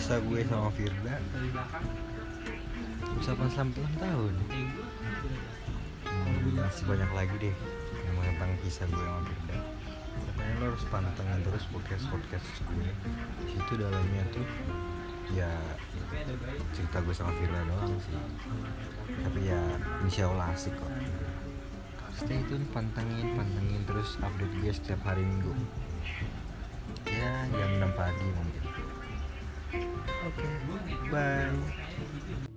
kisah gue sama Firda. Ucapan selamat ulang tahun. Hmm, masih banyak lagi deh yang tentang kisah gue sama Firda. Pokoknya lo harus pantengin terus podcast podcast gue. Situ dalamnya tuh ya cerita gue sama Firda doang sih. Tapi ya insya Allah asik kok. Stay tune pantengin pantengin terus update gue setiap hari minggu oke okay. bye